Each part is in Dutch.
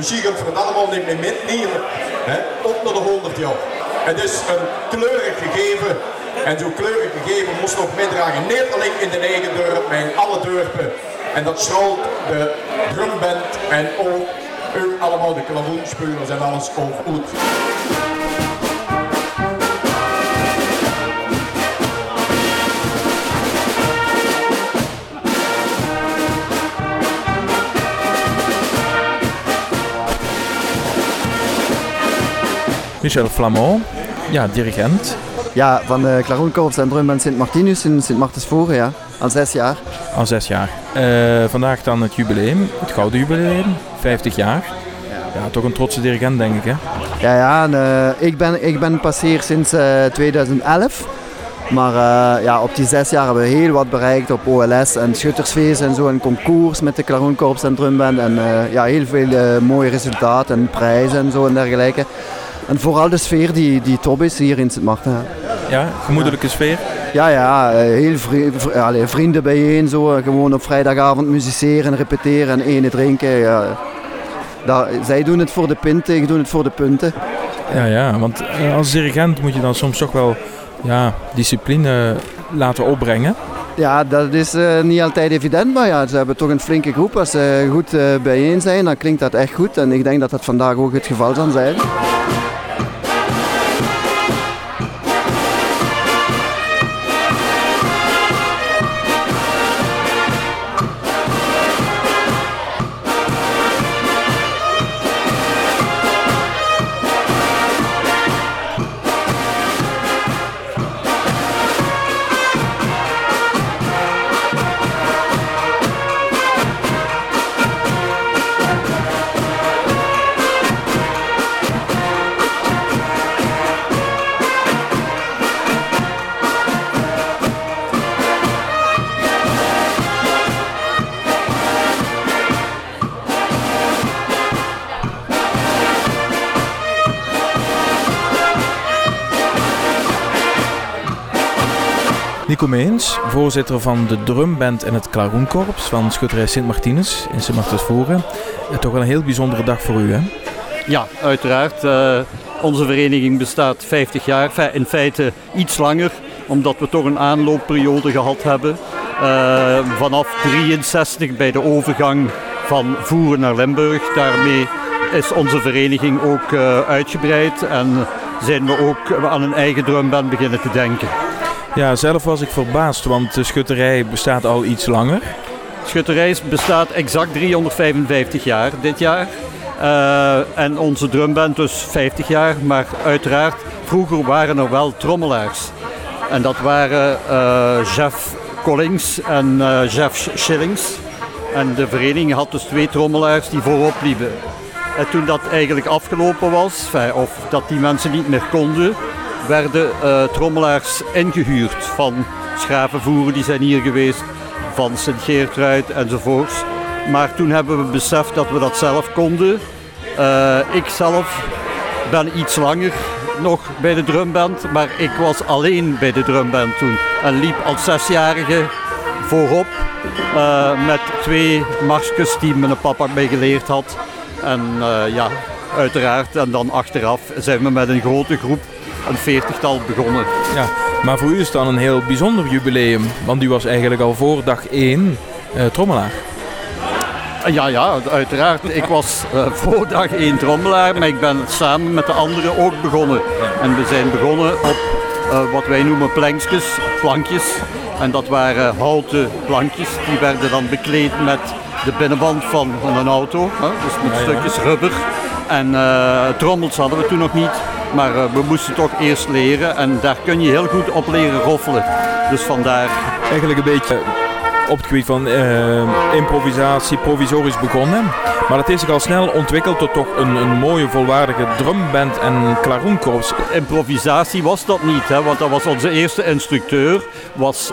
Misschien gaat het allemaal niet meer. Hè, tot naar de 100 jaar. Het is een kleurig gegeven. En zo'n kleurig gegeven moest nog meedragen. Niet alleen in de eigen dorp, maar in alle dorpen. En dat straalt de drumband en ook u allemaal de klaroenspelers en alles ook goed. Michel Flamand, ja, dirigent. Ja, van de Klaroenkorps en Drumband Sint Martinus in Sint Martensvoren, ja. Al zes jaar. Al zes jaar. Uh, vandaag dan het jubileum, het gouden jubileum, 50 jaar. Ja, toch een trotse dirigent denk ik hè? Ja, ja en, uh, ik, ben, ik ben pas hier sinds uh, 2011. Maar uh, ja, op die zes jaar hebben we heel wat bereikt op OLS en schuttersfeest en zo. En concours met de Klaroenkorps en Drumband. En ja, heel veel mooie resultaten en prijzen en zo en dergelijke. En vooral de sfeer die, die top is hier in Sint Maarten. Ja, gemoedelijke sfeer? Ja, ja, heel vri allee, vrienden bijeen, zo, gewoon op vrijdagavond musiceren, repeteren en ene drinken. Ja. Zij doen het voor de pinten, ik doe het voor de punten. Ja, ja, want als dirigent moet je dan soms toch wel ja, discipline laten opbrengen. Ja, dat is uh, niet altijd evident, maar ja, ze hebben toch een flinke groep. Als ze goed uh, bijeen zijn, dan klinkt dat echt goed. En ik denk dat dat vandaag ook het geval zal zijn. Nico voorzitter van de drumband en het klaroenkorps van Schutterij Sint Martinus in Sint Martensvoren. Toch wel een heel bijzondere dag voor u, hè? Ja, uiteraard. Uh, onze vereniging bestaat 50 jaar, in feite iets langer, omdat we toch een aanloopperiode gehad hebben. Uh, vanaf 63 bij de overgang van Voeren naar Limburg. Daarmee is onze vereniging ook uitgebreid en zijn we ook aan een eigen drumband beginnen te denken. Ja, zelf was ik verbaasd, want de schutterij bestaat al iets langer. Schutterij bestaat exact 355 jaar dit jaar. Uh, en onze drumband dus 50 jaar, maar uiteraard, vroeger waren er wel trommelaars. En dat waren uh, Jeff Collings en uh, Jeff Schillings. En de vereniging had dus twee trommelaars die voorop liepen. En toen dat eigenlijk afgelopen was, of dat die mensen niet meer konden, werden uh, trommelaars ingehuurd van Schravenvoeren, die zijn hier geweest, van Sint-Geertruid enzovoorts. Maar toen hebben we beseft dat we dat zelf konden. Uh, ik zelf ben iets langer nog bij de drumband, maar ik was alleen bij de drumband toen. En liep als zesjarige voorop uh, met twee marsjes die mijn papa mij geleerd had. En ja, uiteraard, en dan achteraf zijn we met een grote groep een veertigtal begonnen. Ja, maar voor u is het dan een heel bijzonder jubileum, want u was eigenlijk al voor dag 1 uh, trommelaar. Ja, ja, uiteraard. Ik was uh, voor dag 1 trommelaar, maar ik ben samen met de anderen ook begonnen. En we zijn begonnen op uh, wat wij noemen plankjes, plankjes. En dat waren houten plankjes, die werden dan bekleed met de binnenband van, van een auto, hè? dus met ja, stukjes rubber. En uh, trommels hadden we toen nog niet. Maar uh, we moesten toch eerst leren en daar kun je heel goed op leren roffelen. Dus vandaar. Eigenlijk een beetje op het gebied van uh, improvisatie provisorisch begonnen. Maar dat heeft zich al snel ontwikkeld tot toch een, een mooie volwaardige drumband en klaroenkorps. Improvisatie was dat niet, hè, want dat was onze eerste instructeur, was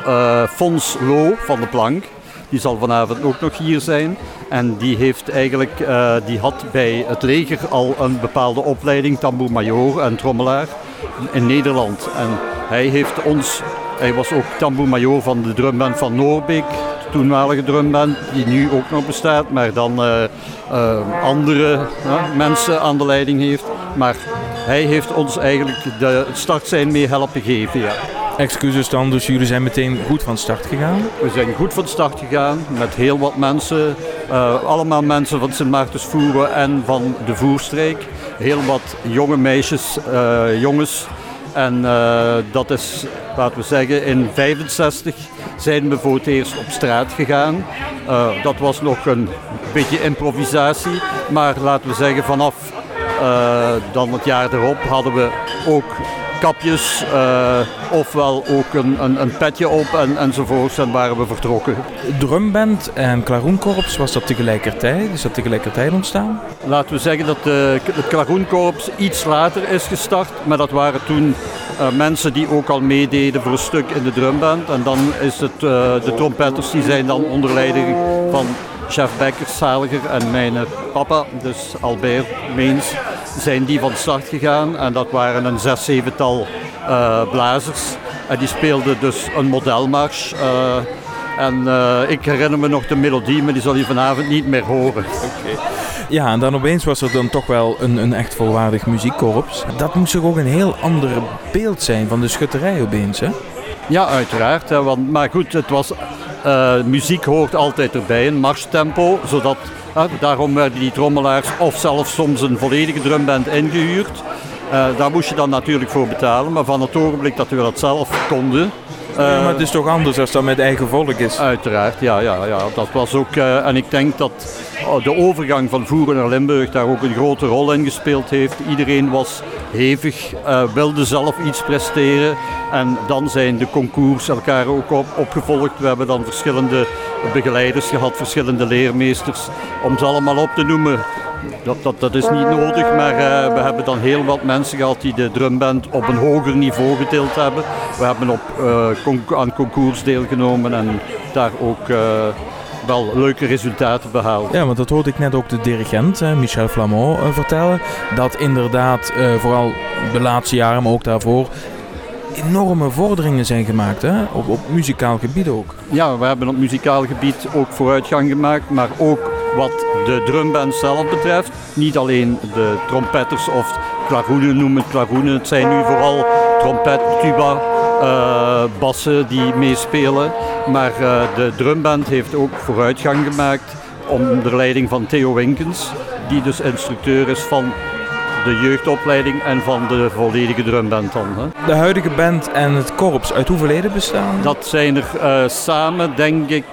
Fons Lo van de Plank. Die zal vanavond ook nog hier zijn. En die, heeft eigenlijk, uh, die had bij het leger al een bepaalde opleiding, tamboer en trommelaar in Nederland. En hij heeft ons, hij was ook tamboer van de drumband van Noorbeek toenmalige drumband, die nu ook nog bestaat, maar dan andere mensen aan de leiding heeft. Maar hij heeft ons eigenlijk de startsein mee helpen geven. Ja. Excuses dan, dus jullie zijn meteen goed van start gegaan? We zijn goed van start gegaan met heel wat mensen. Uh, allemaal mensen van Sint Maartens Voeren en van de Voerstreek. Heel wat jonge meisjes, uh, jongens. En uh, dat is, laten we zeggen, in 65 zijn we voor het eerst op straat gegaan. dat was nog een beetje improvisatie. Maar laten we zeggen, vanaf dan het jaar erop hadden we ook kapjes, uh, ofwel ook een, een, een, petje op en, enzovoorts en waren we vertrokken. Drumband en Klaroenkorps, was dat tegelijkertijd? Is dat tegelijkertijd ontstaan? Laten we zeggen dat de, het Klaroenkorps iets later is gestart, maar dat waren toen uh, mensen die ook al meededen voor een stuk in de drumband. En dan is het, uh, de trompetters die zijn dan onder leiding van chef Becker, Saliger en mijn papa, dus Albert Meens, zijn die van start gegaan. En dat waren een zes, zevental uh, blazers. En die speelden dus een modelmars. Uh, en uh, ik herinner me nog de melodie, maar die zal je vanavond niet meer horen. Okay. Ja, en dan opeens was er dan toch wel een, een echt volwaardig muziekkorps. Dat moest toch ook een heel ander beeld zijn van de schutterij opeens, hè? Ja, uiteraard. Hè, want, maar goed, het was, uh, muziek hoort altijd erbij, een marstempo, zodat daarom werden die trommelaars of zelfs soms een volledige drumband ingehuurd. Daar moest je dan natuurlijk voor betalen, maar van het ogenblik dat we dat zelf konden. Uh, ja, maar het is toch anders als dat met eigen volk is? Uiteraard, ja. ja, ja. Dat was ook, uh, en ik denk dat de overgang van Voeren naar Limburg daar ook een grote rol in gespeeld heeft. Iedereen was hevig, uh, wilde zelf iets presteren. En dan zijn de concours elkaar ook op, opgevolgd. We hebben dan verschillende begeleiders gehad, verschillende leermeesters. Om ze allemaal op te noemen, dat, dat, dat is niet nodig, maar uh, we hebben dan heel wat mensen gehad die de drumband op een hoger niveau getild hebben. We hebben op, uh, aan concours deelgenomen en daar ook uh, wel leuke resultaten behaald. Ja, want dat hoorde ik net ook de dirigent, Michel Flamand, vertellen. Dat inderdaad, vooral de laatste jaren, maar ook daarvoor, enorme vorderingen zijn gemaakt, hè? Op, op muzikaal gebied ook. Ja, we hebben op muzikaal gebied ook vooruitgang gemaakt, maar ook wat de drumband zelf betreft. Niet alleen de trompetters of klaroenen noemen het klaroenen. Het zijn nu vooral trompet, tuba, uh, bassen die meespelen. Maar uh, de drumband heeft ook vooruitgang gemaakt onder leiding van Theo Winkens. Die dus instructeur is van de jeugdopleiding en van de volledige drumband dan. Hè. De huidige band en het korps, uit hoeveel leden bestaan? Dat zijn er uh, samen, denk ik,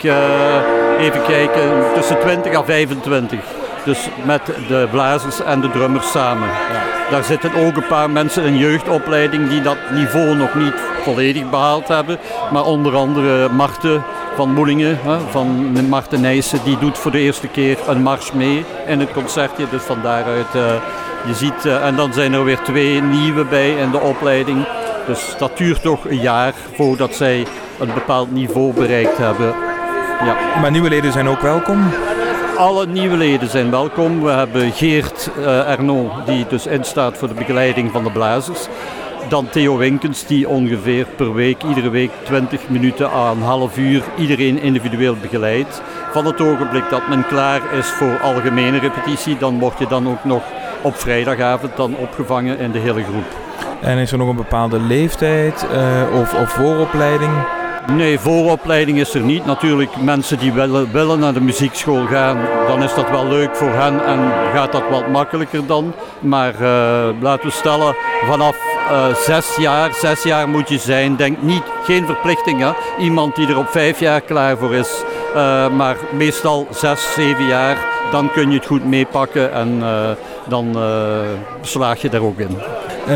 even kijken, tussen 20 en 25. Dus met de blazers en de drummers samen. Ja. Daar zitten ook een paar mensen in jeugdopleiding die dat niveau nog niet volledig behaald hebben. Maar onder andere Marten van Moelingen, van Marten Nijssen, die doet voor de eerste keer een mars mee in het concertje. Dus van daaruit... Uh, je ziet, uh, en dan zijn er weer twee nieuwe bij in de opleiding. Dus dat duurt toch een jaar voordat zij een bepaald niveau bereikt hebben. Ja. Maar nieuwe leden zijn ook welkom? Alle nieuwe leden zijn welkom. We hebben Geert uh, die dus instaat voor de begeleiding van de blazers. Dan Theo Winkens, die ongeveer per week, iedere week 20 minuten aan een half uur iedereen individueel begeleidt. Van het ogenblik dat men klaar is voor algemene repetitie, dan word je dan ook nog op vrijdagavond dan opgevangen in de hele groep. En is er nog een bepaalde leeftijd uh, of, of vooropleiding? Nee, vooropleiding is er niet. Natuurlijk, mensen die willen, naar de muziekschool gaan, dan is dat wel leuk voor hen en gaat dat wat makkelijker dan. Maar uh, laten we stellen, vanaf uh, zes jaar, zes jaar moet je zijn. Denk niet, geen verplichtingen. Iemand die er op vijf jaar klaar voor is. Uh, maar meestal zes, zeven jaar, dan kun je het goed meepakken en dan slaag je daar ook in.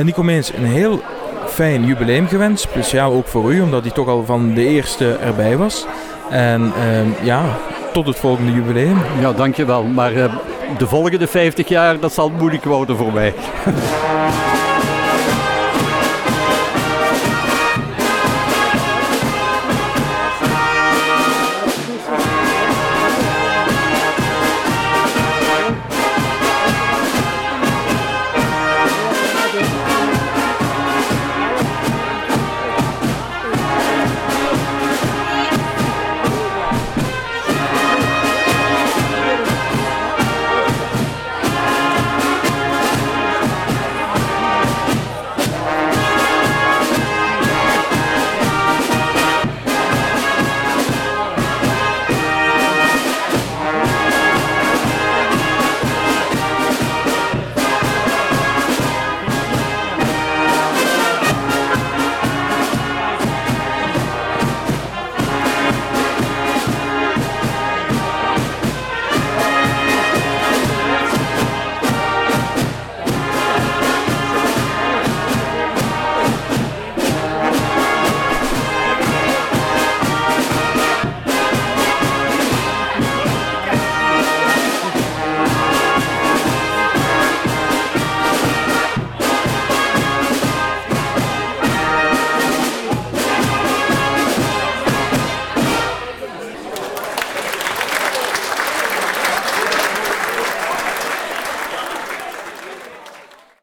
Nico Meens, een heel fijn jubileum gewenst. Speciaal ook voor u, omdat hij toch al van de eerste erbij was. En uh, ja, tot het volgende jubileum. Ja, dankjewel. Maar uh, de volgende 50 jaar, dat zal moeilijk worden voor mij.